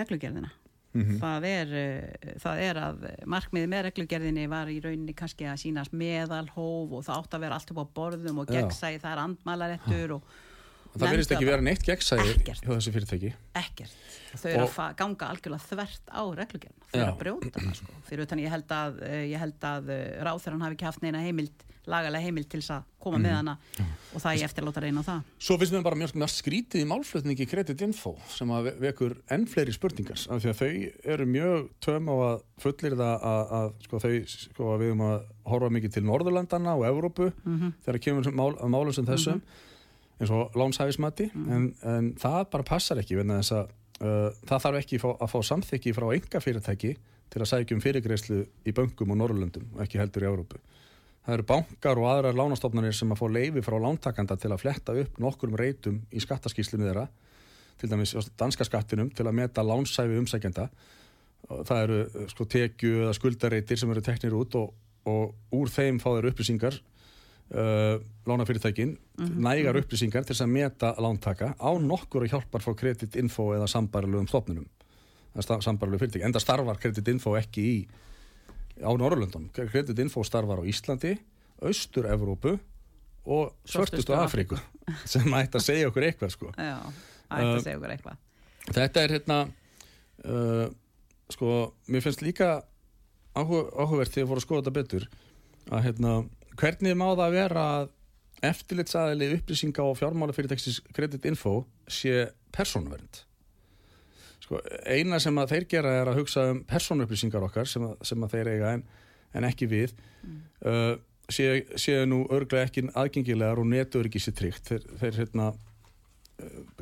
reglugerðina. það, er, uh, það er að markmiði með reglugerðinni var í rauninni kannski að sínast meðalhóf og það átt að vera allt upp á borðum og gegnsæði, það er andmælarettur og Það verðist ekki vera neitt gegnsæði hjá þessu fyrirtæki ekkert. Þau eru Og- að ganga algjörlega þvert á reglugerðina. Þau eru að brjóta það, sko. Fyrir utan ég held að, held að uh, ráþæran hafi ekki haft neina heimild, lagalega heimild til þess að koma Mhm. með hana og það ég eftir að láta reyna á það. Svo finnst mér bara mjög skrítið í málflutningi kreditinfo sem að ve- vekur enn fleiri spurningar af því að þau eru mjög töm á að fullir það að, að sko, þau sko, að við um að horfa mikið til Norðurlandana og Evrópu þegar kemur mál, málum sem þessum eins og lánshæfismati en, en það bara passar ekki þess að uh, það þarf ekki fá, að fá samþykki frá enga fyrirtæki til að sækja um fyrirgreislu í böngum og Norðurlöndum og ekki heldur í Evrópu Það eru bankar og aðrar lánastofnanir sem að fá leifi frá lántakanda til að fletta upp nokkurum reytum í skattaskíslinu þeirra, til dæmis danska skattinum, til að meta lánsæfi umsækjenda. Og Það eru eh, sko, tekju eða skuldarreitir sem eru teknir út og, og úr þeim fá þeir upplýsingar, uh, lánafyrirtækin, nægar upplýsingar til að meta lántaka á nokkur að hjálpar frá kreditinfo eða sambarlegum stofnunum, sambarlegum fyrirtæki. Enda starfar kreditinfo ekki í á Norrlöndum. Kreditinfo starfar á Íslandi, Austur-Evrópu og Svörtustu Afríku sem ætti að segja okkur eitthvað sko. Já, ætti að segja okkur eitthvað. Þetta er hérna uh, sko, mér finnst líka áhuga, áhugavert þegar ég fór að skoða þetta betur að hérna, hvernig má það vera að eftirlitsaðili upplýsinga og fjármálafyrirtæksis kreditinfo sé persónuvernd sko, eina sem að þeir gera er að hugsa um persónuupplýsingar okkar sem að, sem að þeir eiga en, en ekki við. Uh, séu sé nú örglega ekki aðgengilegar og netöryggi sér tryggt. Þeir, þeir hérna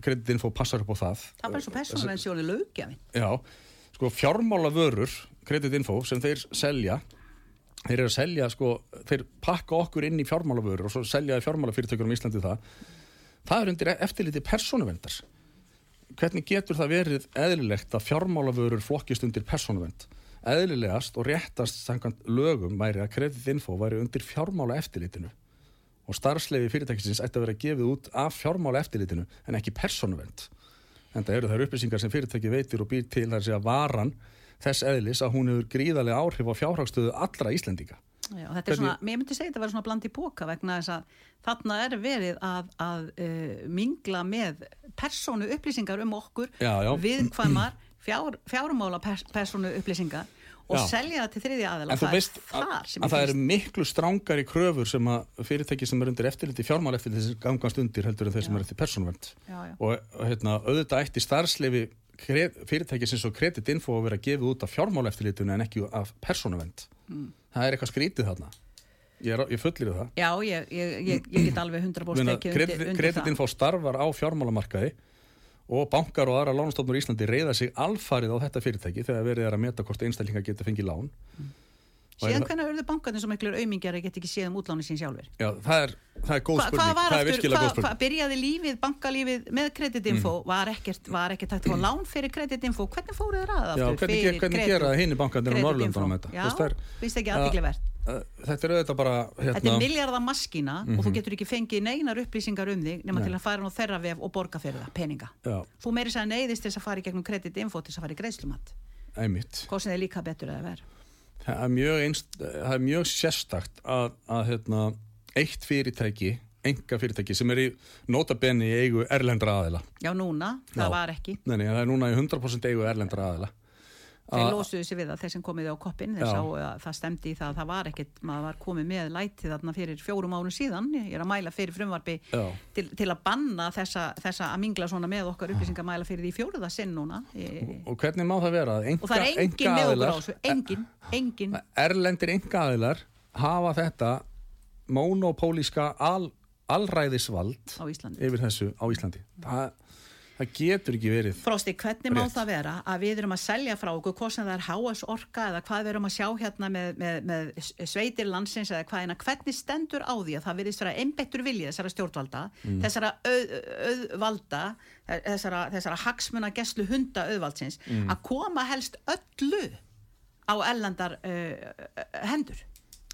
kreditinfo passar upp á það. Það er bara svo persónulega sjóni lögjafinn. Já, sko fjármálavörur kreditinfo sem þeir selja þeir eru að selja sko þeir pakka okkur inn í fjármálavörur og svo selja fjármálafyrirtökurum í Íslandi það. Það er undir eftirliti persónuvendar hvernig getur það verið eðlilegt að fjármálavörur flokkist undir persónuvend eðlilegast og réttast samkvæmt lögum væri að kreditinfo væri undir fjármála eftirlitinu og starfsleifi fyrirtækisins ætti að vera gefið út af fjármála eftirlitinu en ekki persónuvend en það eru þær upplýsingar sem fyrirtæki veitir og býr til þar sé að varan þess eðlis að hún hefur gríðarlega áhrif á fjárhagstöðu allra Íslendinga Já, þetta er svona, mér myndi segja þetta að vera svona bland í póka vegna þess að þarna er verið að, að uh, mingla með persónu upplýsingar um okkur, Já, já. viðkvæmar fjár, fjármála pers, persónu upplýsingar og selja það til aðila. En þú Það er þar sem að ég það finnst- miklu strángari kröfur sem að fyrirtæki sem er undir eftirliti, fjármál eftirliti sem gangast undir heldur en þeir sem er eftir já. og, og hérna, auðvitað ætti starfsleifi kre- fyrirtæki sem svo kreditinfo að vera gefið út af fjármál eftirlitinu en ekki af persónuvend Mm. Það er eitthvað skrítið þarna. Ég, er, ég fullir það. Já, ég, ég, ég, ég get alveg 100% Meina, tekið kredit, undir, undir það. kreditinfo starfar á fjármálamarkaði og bankar og aðra lánastofnur í Íslandi reyða sig alfarið á þetta fyrirtæki þegar verið er að meta hvort einstaklingar geta fengið lán. Er Síðan það- hvernig urðu bankarnir svo miklu aumingjari að geta ekki séð um útláni sín sjálfur? Já, það er, það er góð Hva, spurning hvað var það aftur, hvað, hvað byrjaði lífið, bankalífið með kreditinfo, var ekkert, var ekkert hægt að fá lán fyrir kreditinfo, hvernig fóruð þér að Já, aftur? hvernig, fyrir ger, hvernig kredit- gera hinn í bankandir á kreditinfo? Norrlöndunum þetta? Já, það finnst ekki að- aðtikli að- Þetta er auðvitað bara Þetta hérna, er miljardamaskína og þú getur ekki fengið neinar upplýsingar um þig nema Nei. til að fara á þeirra vef og borga fyrir það, peninga. Já, Þú meiri sér neyðist til þess að fara í gegnum kreditinfo til þess að fara í greiðslumat. einmitt Hvað sem þið líka betur eða verð. Það er mjög, einst, það er mjög sérstakt að, að hérna, eitt fyrirtæki enga fyrirtæki sem er í notabenni í eigu erlendra aðila Já, núna, það Já. var ekki. Nei, það er núna í 100% eigu erlendra aðila Þeir Að- losuðu sig við það, þeir sem komið á koppin, þeir Já. sá að það stemdi í það að það var ekkert, maður var komið með lætið þarna fyrir fjórum árum síðan, ég er að mæla fyrir frumvarfi til, til að banna þessa, þessa að mingla svona með okkar upplýsingar mæla fyrir því fjóruða sinn núna e, Og hvernig má það vera? að Enga, og það er engin með okkur á þessu, engin, engin, Erlendir enga aðilar hafa þetta monopólíska al, alræðisvald á Íslandi. yfir þessu á Íslandi það, það getur ekki verið Frosti, hvernig má Rétt. það vera að við erum að selja frá okkur, hvað sem það er HS orka eða hvað við erum að sjá hérna með, með, með sveitir landsins eða hvað hérna, hvernig stendur á því að það virðist vera einbeittur vilji þessara stjórnvalda, Mm. þessara auð, auðvalda, þessara, þessara hagsmuna geslu hunda auðvaldsins, Mm. að koma helst öllu á ellendar uh, hendur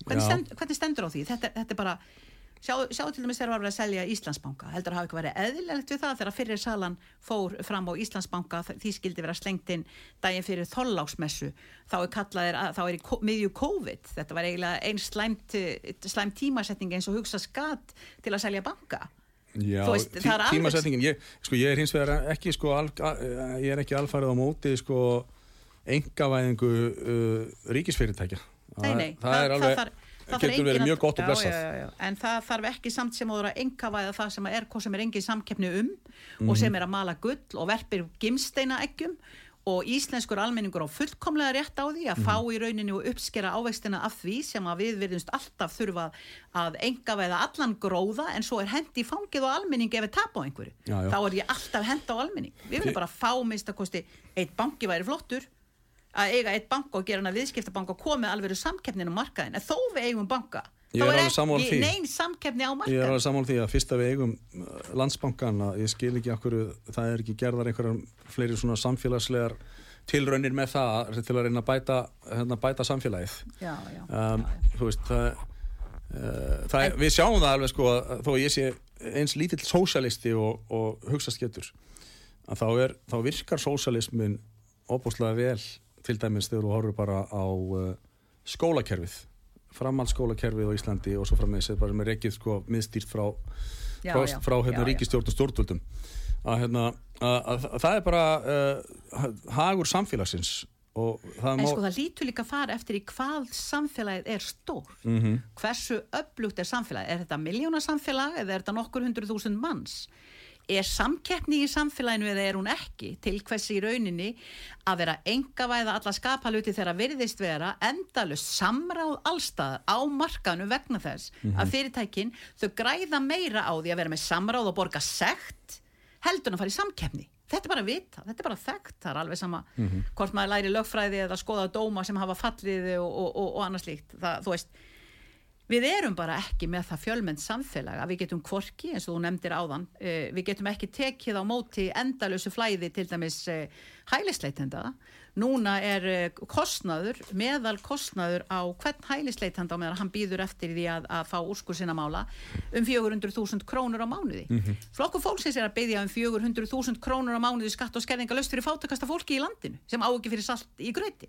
hvernig, stend, hvernig stendur á því þetta, þetta er bara Sjáu, sjáu til dæmis þegar var verið að selja Íslandsbanka. Heldur að hafa ekki verið eðlilegt við það þegar fyrir salan fór fram á Íslandsbanka því skildi vera slengt inn daginn fyrir þolláksmessu þá er kallaðir, að- þá er í miðju COVID. Þetta var eiginlega einn slæmt, slæmt tímasetning eins og hugsa skatt til að selja banka. Já, veist, tí, það tímasetningin, ég, sko, ég er hins vegar ekki, sko, al, ég er ekki alfarið á móti, sko, engavæðingu uh, ríkisfyrirtækja. Nei, nei, það, er alveg, þarf- það getur verið mjög gott og blessað. já, já, já. En það þarf ekki samt sem áður að engavæða það sem er hvað sem er engin samkeppni um Mhm. og sem er að mala gull og verpir gimsteina eggjum og íslenskur almenningur á fullkomlega rétt á því Mhm. að fá í rauninu og uppskera ávextina af því sem að við verðumst alltaf þurfa að engavæða allan gróða en svo er hendi fangið á almenning ef við tap á einhverju. Já, já. Þá er ég alltaf henda á almenning. Við viljum bara fá að kosti eitt banki væri flottur að eiga eitt banka og gera hana viðskiptabanka og komið alveg samkeppnin á markaðin en þó við eigum banka þá er ekki sammála því. nein samkeppni á Ég er markaðin alveg sammála því að fyrst að við eigum uh, landsbankan að ég skil ekki okkur, það er ekki gerðar einhverjar fleiri svona samfélagslegar tilraunir með það til að reyna að bæta, hérna, bæta samfélagið. já, já, um, já, þú veist það, uh, það er, við sjáum það alveg sko að þó ég sé eins lítill sósialisti og, og hugsast getur að þá, er, þá virkar sósialismin óbúslega vel til dæmis þegar þú horfur bara á uh, skólakerfið framhaldsskólakerfið á Íslandi og svo frammeðis er bara með rekið sko miðstýrt frá, Já, frá, já, frá hérna, ríkistjórn og stjórnvöldum að, hérna, að, að, að það er bara uh, hagur samfélagsins það En sko það lítur líka að fara eftir í hvað samfélagið er stór. Mhm. Hversu upplugt er samfélagið? Er þetta miljónasamfélag eða er þetta nokkur hundruð þúsund manns? Er samkeppni í samfélaginu eða er hún ekki til hversi í rauninni að vera engavæða alla skapaluti þegar virðist vera endalust samráð allstaðar á markaðinu vegna þess að fyrirtækin þau græða meira á því að vera með samráð og borga sekt heldur en að fara í samkeppni. Þetta er bara vita, þetta er bara þekkt, það er alveg sama hvort maður læri lögfræði eða skoða dóma sem hafa fallið og, og, og, og annað slíkt. Það, þú veist, við erum bara ekki með það fjölmennt samfélag að við getum kvorki eins og þú nefndir áðan, eh, við getum ekki tekið á móti endalösu flæði til dæmis eh, hælisleitenda. Núna er eh, kostnaður, meðal kostnaður á hvern hælisleitenda á meðan hann býður eftir því að, að fá úrskur sinna mála um 400.000 krónur á mánuði. Flokkur fólksins er að byggja um 400.000 krónur á mánuði skatt og skerðingalöst fyrir fátakasta fólki í landinu sem á ekki fyrir salt í gröti.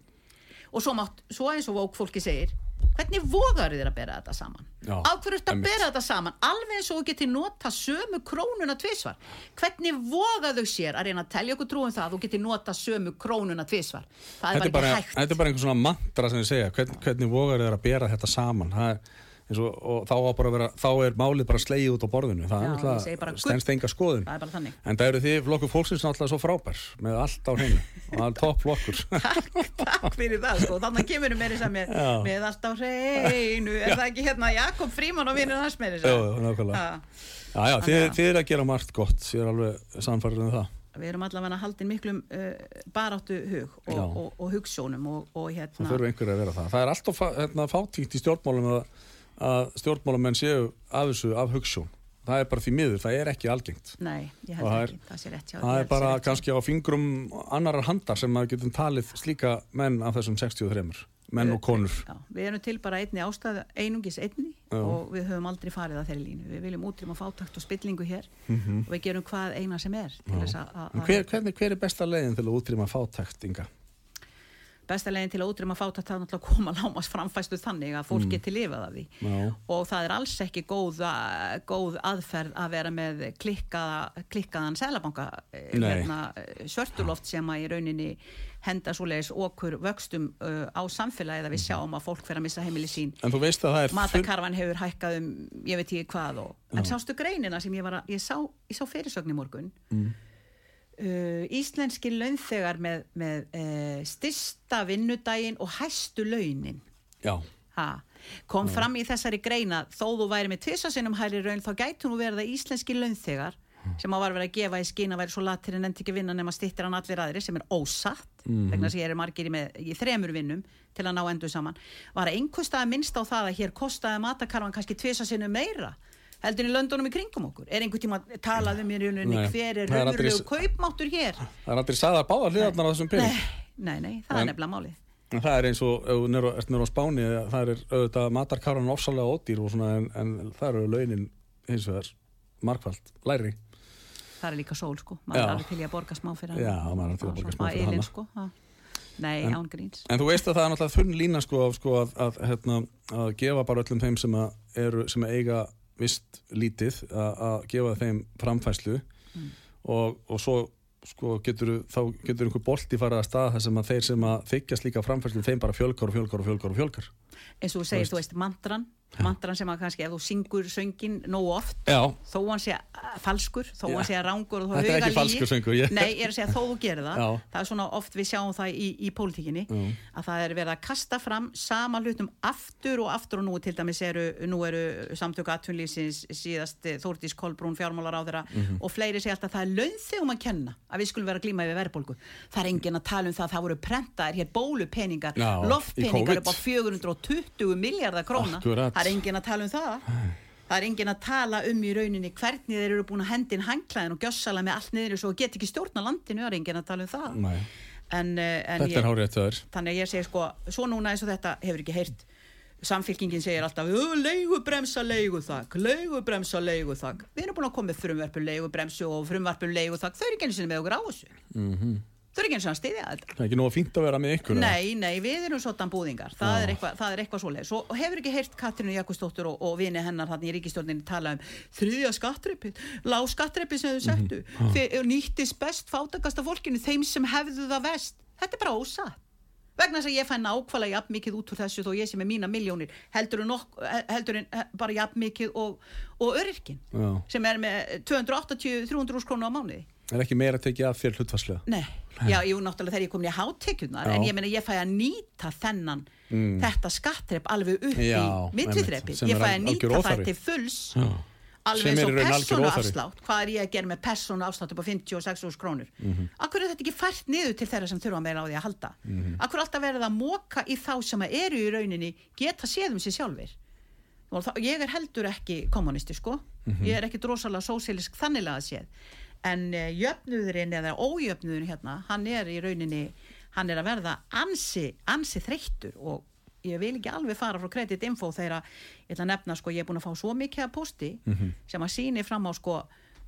Og svo, mátt, svo eins og vók fólki segir, hvernig vogar þér að bera þetta saman? Af hverju einmitt. bera þetta saman? Alveg eins og þú geti nota sömu krónuna tvisvar. Hvernig voga þau sér að reyna að telja okkur trúum það að þú geti nota sömu krónuna tvisvar? Það er þetta bara ekki hægt. þetta er bara einhvern svona mantra sem ég segja hvern, hvernig vogar þeir að bera þetta saman það er, og, og þá, að vera, þá er málið bara slegið út á borðinu það Já, er gull. stendst enga skoðun Það en það eru því flokkur fólksins náttúrulega svo frábær með allt á hreinu og það er topp flokkur Takk, takk fyrir það sko. Þannig að kemur meiri sem með, Já. með allt á hreinu. Er það ekki hérna Jakob Fríman og vinnur hans meiri já, já, nákvæmlega Já. já, já, þið, Þannig að- þið er að gera margt gott ég er alveg samfærið um það Við erum allavega haldin miklum uh, baráttu hug og, Já. og, og hugsjónum og, og það hérna þurfa einhverju að vera það það er alltaf hérna, fátíkt í stjórnmálum að, að stjórnmálamenn séu af þessu af hugssjón það er bara því miður, það er ekki algengt. Nei, ég held það ekki, það sé rétt hjá Það er bara kannski á fingrum annarar handar sem maður getum talið slíka menn af þessum 63 menn og konur. Já, við erum til bara einni ástæðu, einungis einni Já. og við höfum aldrei farið að þeirri línu. Við viljum útrýma fátakt og spillingu hér og við gerum hvað eina sem er að- að hver, hvernig, hver er besta leiðin til að útrýma fátækt, Inga? Besta leginn til að útrýma fátakt það er náttúrulega að koma lámas framfæstu þannig að fólk geti lifað af því Mm. Já. og það er alls ekki góð, góð aðferð að vera með klikkaða, klikkaðan selabanka Nei. hérna, svörtuloft sem að í rauninni henda svoleiðis okkur vöxtum uh, á samfélagið að við sjáum að fólk fer að missa heimili sín En þú veist að það er full... matakarfan hefur hækkað um ég veit ekki hvað og, en sástu greinina sem ég var að ég sá, ég sá fyrirsögn í morgun Mm. Uh, íslenski launþegar með, með uh, styrsta vinnudaginn og hæstu launin. Já, ha. kom fram í þessari greina þó þú væri með tvisasinnum hæri raun þá gætu nú verið að íslenski launþegar sem á var verið að gefa í skín að væri svo latir en endi ekki vinna nema stittir hann allir aðri sem er ósatt vegna þess að ég er margir í, með, í þremur vinnum til að ná endur saman var að einhverstaði minnst á það að hér kostaði matakarfan kannski tvisasinnum meira heldur í löndunum í kringum okkur. Er einhver tíma talað um í rauninni Nei, hver er það er raunverulegu kaupmáttur hér? Það er aldrei sagðar báðar hliðarnar á þessum pening. Nei, nei, það er En- nefnilega málið. En það er eins og, ef þú ert nýr á Spáni, það er auðvitað matarkáran ofsalega ódýr og svona, en, en það eru launin hins vegar markvælt læri. það er líka sól sko, maður er alveg til í að borga smá fyrir Já, maður er til að borga smá fyrir hana. sko, nei, En- án gríns. En þú veist að það er náttúrulega þunn lína sko, sko að, að, hérna, að gefa bara öllum þeim sem, eru, sem eiga vist lítið að, gefa þeim framfæslu Mm. og, og svo sko, getur, þá getur einhver bolti farið að stað þar sem að þeir sem að þykjast líka framfæslu þeim bara fjölgar og fjölgar og fjölgar og fjölgar. eins og þú segir, þú veist, mantran mantran sem að kannski ef þú syngur söngin nógu oft, Já, þó hann sé uh, falskur, þó hann sé rángur og þó Þetta er ekki falskur söngur, ég- Nei, ég er að segja þó þú gerir það Já. það er svona oft við sjáum það í, í pólitíkinni Já. að það er verið að kasta fram sama hlutum aftur og aftur og nú til dæmis eru, nú eru samtöku atvinnlýsins síðast eh, Þórdís Kolbrún fjármálar á þeirra Mhm. og fleiri segja alltaf að það er launþegum að kenna að við skulum vera að glíma yfir verðbólgu það er engin að tala um það að það voru prentaðir hér bólupeningar, loftpeningar upp á 420 miljardar króna. Það er engin að tala um það. Það er engin að tala um í rauninni hvernig þeir eru búin að hendin hangklæðin og gjössala með allt niður svo get ekki stjórna landinu, það er engin að tala um það. En, eh, en þetta er hárið þetta þær. þannig að ég segi sko, svo núna eins og þetta hefur ekki heyrt. Samfélkingin segir alltaf leigubremsa, leiguþak leigubremsa, leiguþak. Við erum búin að koma með frumvarpun leigubremsu og frumvarpun leiguþak, þau eru ekki einu sinni með okkur á þessu. Mhm. Þau eru ekki einu sinni að styðja þetta. Það er ekki nóg fínt að vera með ykkur. Nei, nei, við erum svona búðingar. Það er eitthvað, það er eitthvað svoleið Svo hefur ekki heyrt Katrínu Jakobsdóttur og, og vini hennar þannig í ríkistjórninni tala um þriðja skattreppi, lág skattreppi sem þau settu, mm -hmm. nýttis best fátakasta fólkinu, þeim sem hefðu það vest þetta er bara ósatt. Vegna þess að ég fæ nákvæmlega jafn mikið út úr þessu þó ég sé með mína miljónir heldur en, heldur en eh, bara jafn mikið og, og öryrkin Já. sem er með 280-300 krónu á mánuði Er ekki meira tekið af þér hlutfarslega. Nei, já, jú, náttúrulega þegar ég komin í hátekjunar en ég meina ég fæ að nýta þennan þetta skattrepp alveg upp Já, í sem ég fæ að nýta það til fulls Já. alveg eins og persónu afslátt hvað er ég að gera með persónu afslátt upp á 56 krónur mm. -hmm. akkur er þetta ekki fært niður til þeirra sem þurfa meira á því að halda mm -hmm. akkur er alltaf verið að móka í þá sem að eru í rauninni geta séð um sér þá, ég er heldur ekki kommunisti sko Mhm. ég er ekki drosalega sósílisk þannilega að séð en uh, jöfnuðurinn eða ójöfnuðurinn hérna hann er í rauninni hann er að verða ansi, ansi þreyttur og ég vil ekki alveg fara frá Credit Info þegar að, ég ætla að nefna sko ég er búin að fá svo mikið að posti sem að síni fram á sko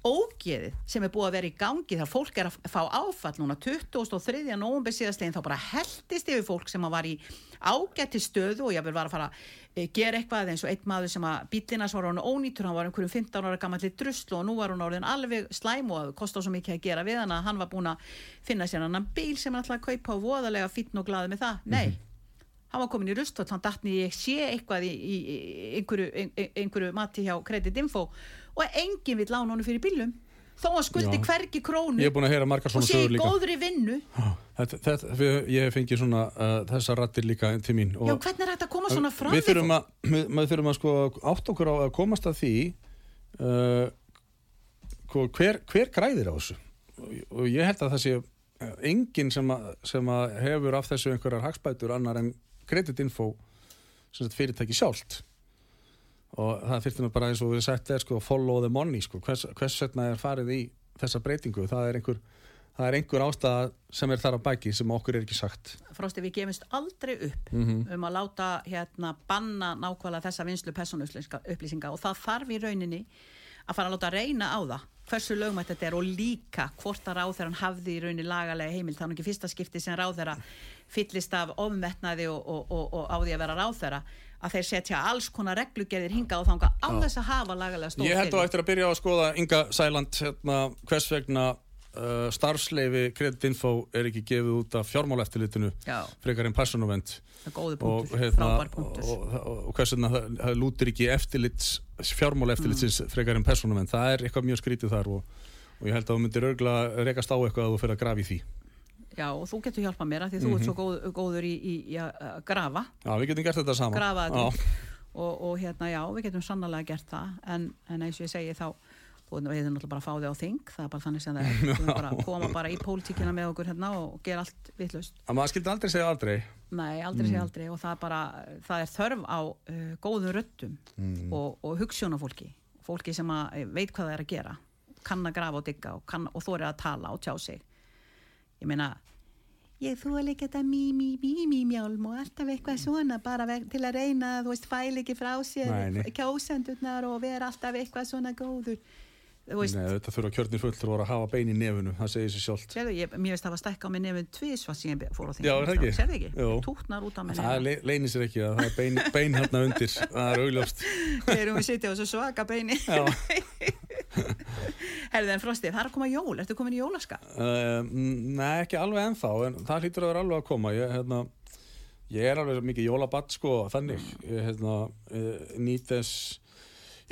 ógeðið sem er búið að vera í gangi þegar fólk er að fá áfall núna 23. nóvember síðastlegin þá bara heldist yfir fólk sem að var í ágætti stöðu og ég vil var að fara gera eitthvað eins og eitt maður sem að bílinas var hann ónýtur, hann var einhverjum 15 ára gammalli druslu og nú var hún orðin alveg slæm og kostar svo mikið að gera við hann að hann var búin að finna sér annan bíl sem hann ætlaði að kaupa og voðalega fítn og glaði með það, nei hann var komin í rustot, hann datt niður ég sé eitthvað í, í, í einhverju, ein, einhverju mati hjá Credit Info og enginn vill lána honum fyrir bílum þó hann skuldi Já. hvergi krónu Ég er búin að heyra margar og svona sé sögur líka. góðri vinnu Þetta, þetta, við, ég hef fengið svona uh, þessar rattir líka til mín. já, hvernig er þetta að koma svona frá við þurfum að, við, þurfum að sko átt okkur á að komast að því uh, sko, hver, hver græðir á þessu og, og ég held að það sé uh, enginn sem, að, sem að hefur af þessu einhverjar hagspætur annar en kreditinfo fyrirtæki sjálft og það þurftum við bara eins og við sagt er sko follow the money sko. Hvers, hvers vegna er farið í þessa breytingu? Það er einhver Það er einhver ástæða sem er þar á bæki sem okkur er ekki sagt. Frosti, við gefumst aldrei upp Mhm. um að láta hérna banna nákvæmlega þessa vinslu persónuupplýsinga og það þarf í rauninni að fara að láta reyna á það hversu lögmætt þetta er og líka hvort að ráðherran hafði í rauninni lagalega er nú ekki fyrsta skipti sem ráðherra fyllist af ofmetnaði og, og, og, og á því að vera ráðherra að þeir setja alls konar reglugerðir hinga og þanga á þess að hafa lagalega stóð Ég held á eftir að byrja að skoða Inga Sæland hérna, hvers vegna uh, starfsleifi kreditinfo er ekki gefið út af fjármáleftilitinu Já, frekar en er góði og, hérna, og, og, og hvers vegna það, það lútir ekki eftirlits, fjármáleftilitsins Mm. frekar en persónuvend það er eitthvað mjög skrítið þar og, og ég held að þú myndir örgla rekast á eitthvað að þú fyrir að grafa í því Já, og þú getur hjálpað mér að því þú ert svo góð, góður í, í, í að grafa. Já, við getum gert þetta saman. Grafa þetta og, og hérna já, við getum sannlega gert það. En, en eins og ég segi þá þú við erum náttúrulega bara að fá þig á þing. Það er bara þannig sem það er, við erum bara að koma bara í pólitíkina með okkur hérna og gera allt vitlaust. Að maður skildi aldrei segja aldrei. Nei, aldrei sé aldrei. Og það er bara það er þörf á uh, góðum röttum og, og hugssjónafólki fólki sem eh, veit hvað það er að gera. Kann að grafa og digga og, og þóri að tala og tjá sig ég meina ég þú er líka þetta mí, mí, mí, mí, mjálm og alltaf eitthvað svona bara til að reyna, þú veist, fæl ekki frá sér kjósendurnar og vera alltaf eitthvað svona góður veist, Nei, þetta þurfa kjörnir fullur að hafa bein í nefunu, það segir sér sjálft. Ég, mér veist það var stækka á mig nefn tvisvað sem ég fór á þing Já, er það ekki? Sérðu ekki? Jú. Tútnar út á mig Það le leynir sér ekki að það er bein, bein hérna undir, það er augljóst. Þegar við sitja á þessu svaka beini Já. Herðu en Frosti, það er að koma jól, ertu komin í jólaska? Uh, nei, ekki alveg ennþá, en það hlýtur að vera alveg að koma. Ég, hérna, ég er alveg mikið jólabatt, sko, þannig. Ég, hérna, ég nýt þess,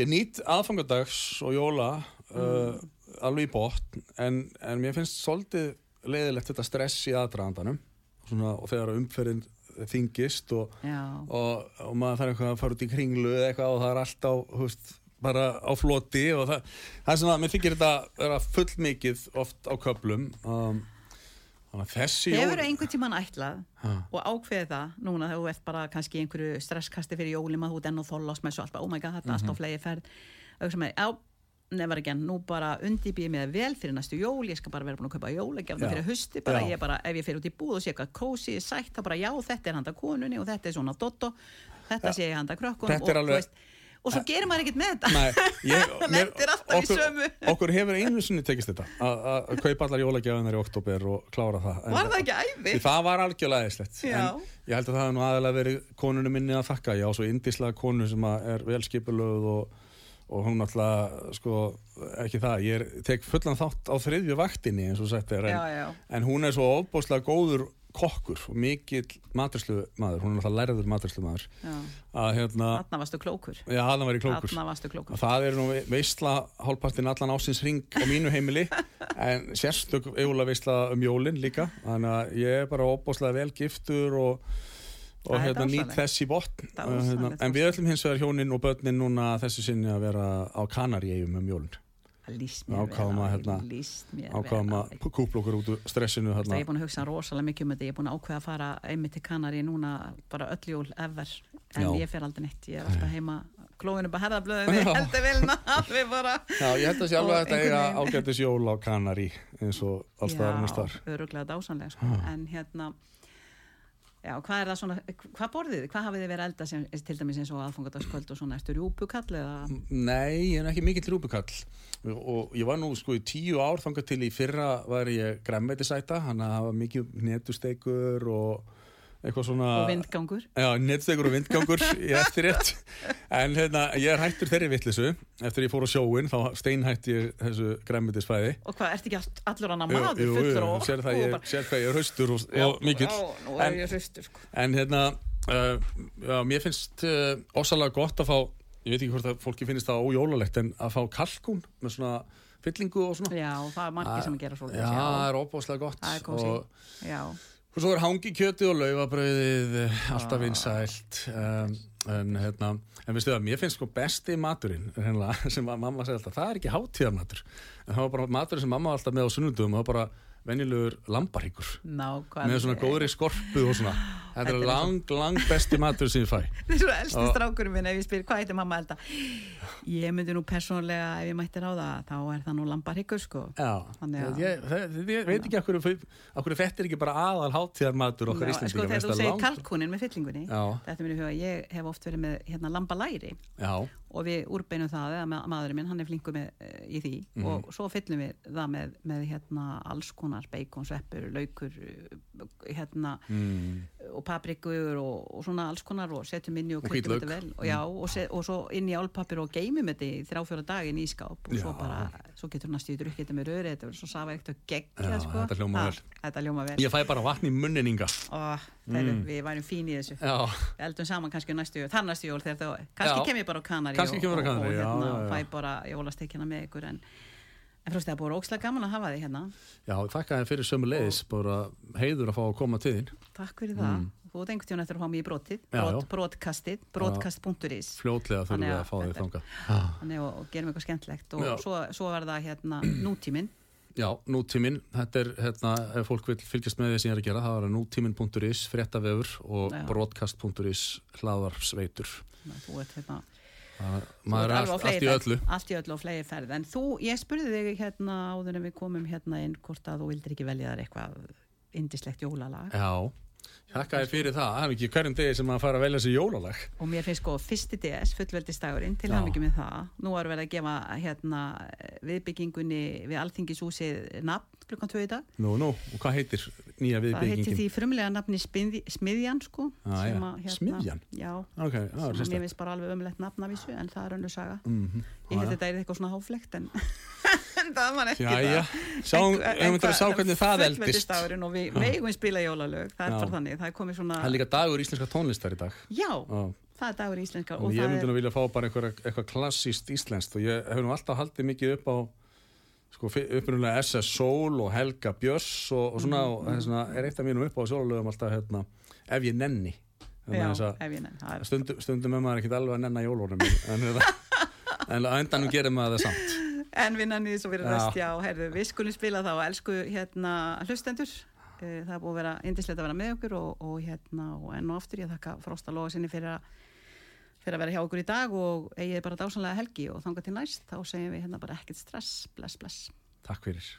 ég nýt aðfangadags og jóla uh, alveg í botn, en, en mér finnst svolítið leiðilegt þetta stress í aðdragandanum svona, og þegar umferðin þingist og, og, og maður þarf eitthvað að fara út í kringlu eða eitthvað og það er allt á, þú veist, bara á floti og það, það er svona, mér þykir þetta vera full mikið oft á köplum um, þessi hefur einhvern tímann ætlað Ha. og ákveðið það núna þegar þú ert bara kannski einhverju stresskasti fyrir jólum að þú ert enn og þollast með svo allt bara, oh my god, þetta er Mhm. allt á flegi ferð og er, never again nú bara undibýð mér vel fyrir næstu jól ég skal bara vera búin að kaupa jólagefna Já. fyrir husti bara Já. ég bara, ef ég fer út í búð og sé eitthvað kósi, sætt, þá bara já, þetta er handa konunni og þetta er svona dotto þetta sé ég handa krökkunum Þetta er og, alveg- veist, og svo gerir maður ekkert með þetta ég, Lendir alltaf í okkur, sömu. okkur hefur einu sinni tekist þetta að kaupa allar jólagjafinar í oktober og klára það En- var það ekki æfi? Því það var algjörlega eðislegt Já. en ég held að það að ég að og, hún alltaf, sko ekki það, ég er, tek fullan þátt á þriðju vaktinni eins og sagt er en, já, já, en hún er svo ofbúslega góður kokkur og mikill maturslu maður, hún er alltaf lærður maturslu maður að hérna, þarna varstu klókur. Já, hann var í klókur. Klókur. Og það er nú veistla hálfpartinn allan ásins ring á mínu heimili en sérstök eiginlega veistla um jólin líka. Þannig að ég er bara opbáslega vel giftur og, og er hérna, nýt dásamlegt. þess í botn hérna, en við ætlum hins vegar hjónin og börnin núna þessu sinni að vera á Kanaríegjum um jólin það líst Við mér ákváðum að, vel á hérna, því, líst mér ákvaðum vel á að því. kúpla okkur út úr stressinu hérna. ég er búin að hugsa rosalega mikið um þetta, ég er búin að ákveða að fara einmitt til Kanari núna bara öll jól ever, en Já. ég fer aldrei neitt, ég er alltaf heima, klóinu bara herðablöðinu, Já. heldur vilna, alveg bara. Já, ég held að Og að þetta eiga ágættis jól á Kanarí eins og allstaðar annars þar Já, öruglega dásanlega, sko, en hérna, já, hvað er það svona, hvað borðið þið, hvað hafið þið verið elda sem, til dæmis eins og aðfangadagskvöld og svona, ertu rjúpukall eða, Nei, ég er ekki mikill rúbukall og ég var nú sko í tíu ár þangað til í fyrra var ég græmmetisæta hann hafa mikið netusteikur og svona og vindgangur? Já, netusteikur og vindgangur í eftirrétt en hérna, ég er hættur þeirri vittlisu eftir ég fór á sjóin þá steinhætti ég þessu græmmetisfæði Og hvað, ertu ekki all, allur hann að Jú, maður jú, jú, fullur og sér það og ég, hvað ég er haustur og, og mikill En- ég hraustur, sko. En hérna, uh, já, mér finnst uh, ósalega gott að fá, ég veit ekki hvort að fólki finnst það ójólalegt, en að fá kalkún með svona fyllingu og svona. Já, það er margir sem gera svolítið. Já, það er óbúslega gott. Og, Já, og svo er hangi kjötið og laufabrauðið eh, alltaf vinsælt. Um, en hérna, en veistu það, mér finnst sko besti maturinn, sem mamma segir alltaf, það er ekki hátíðarmatur. En það var bara maturinn sem mamma var alltaf með á sunnundum, það var bara venjulegur lambaríkur með svona góðri skorpu og svona. Þetta Þetta er lang, lang besti matur sem ég fæ. Það er svo elsti Og- strákurinn minn ef ég spyr hvað heitir mamma? Elda. Ég myndi nú persónlega ef ég mætti ráða þá er það nú lambarhyggur sko. Að- ég, veit ekki okkur, okkur þetta er ekki bara aðal hátíðarmatur okkar Já, Íslendinga sko þegar þú segir kalkunin með fyllingunni þetta er mér í huga, ég hef oft verið með hérna lambalæri. Já, og við úrbeinum það, eða ma- maðurinn minn hann er flinkur með, uh, í því. Mhm. og svo fyllum við það með, með hérna alls konar bacon, sveppur, laukur uh, hérna mm, og paprikur og, og svona alls konar og setjum inn í og hvítlauk. þetta vel. Og, já, og, se, og svo inn í álpapir og geymum þetta í þrjá fjóra daginn í skáp og svo Já. bara, svo getur næstu í drukkið þetta með röri, þetta verður svo safa eitt og geggja Já, sko. þetta þetta hljóma vel. Ég fæ bara vatn í munninninga þeir, við værum fín í þessu. Já, við eldum saman kannski næstu jól, þar næstu jól þegar þau, kannski kem ég bara á kanari Kannski og, kemur á og, og, já, hérna, fæ bara jólastekjana með ykkur en, en frúst það er búin ókslega gaman að hafa því hérna. Já, þakka þér fyrir sömu leiðis bara heiður að fá að koma til þín. Takk fyrir það, þú ert einhvern tíðan eftir að fá mig í brotið. Mm. Brot, brotkastið, brotkast.is fljótlega þurfum við að fá þig er- þangað. Þannig og, og gerum eitthvað skemmtlegt og svo, svo er það hérna nútíminn. Já, nútíminn, þetta er hérna, ef fólk vil fylgjast með því sem ég er að gera það er nútíminn.is, fréttavefur og broadcast.is að þú ert hérna þú maður er allt, allt í öllu. Allt í öllu og flegi ferð en þú, ég spurði þig hérna áður en við komum hérna inn hvort að þú vildir ekki velja þar eitthvað indislegt jólalag. Já, þakka þér fyrir það. Það er ekki hverjum degi sem að fara að velja sér jólalag. og mér finnst sko fyrsti DS, fullveldistagurinn til Já. hafingjum með það nú er verið að gefa hérna viðbyggingunni við alþingishúsið nafn klukkan tvö í dag Nú, nú, og hvað heitir nýja það heitir viðbyggingin? því frumlega nafni Smiðj- Smiðjan sko Ah, sem já. að, hérna, Smiðjan? Já, Ok, það er sem að mér finnst bara alveg ömulegt nafnavísu en það er önnur saga Mm ég held þetta er eitthvað svona háflegt en, það var ekki Jæja, sjáum, ef við að sjá hvernig það eldist. fullveldistagurinn og við megum spila jólalög það er Já. bara þannig, það er komið svona Það er líka dagur íslenska tónlistar í dag. já, Já. það er dagur íslenska Og, og ég myndi er nú vilja fá bara eitthvað, eitthvað klassíst íslenskt og ég hef nú alltaf haldið mikið upp á sko, upprunulega SS Soul og Helga Björns og, og svona, og þess vegna er eitt af mínum upp á sjólalögum alltaf hérna, ef ég nenni Þannig já, ef ég er stundum, stundum er maður ekkert alveg að nenna jólunum en, hérna, en á endanum gerir maður það samt En við nannið svo fyrir Já. rest, já, herðu, við skulum spila þá, elsku hérna hlustendur, það er búið að vera indislegt að vera með okkur og, og hérna, og enn og aftur ég þakka Frosta Lóa sinni fyrir fyrir að vera hjá okkur í dag og eigið bara dásanlega helgi og þanga til næst, þá segjum við hérna bara ekkert stress, bless, bless. Takk fyrir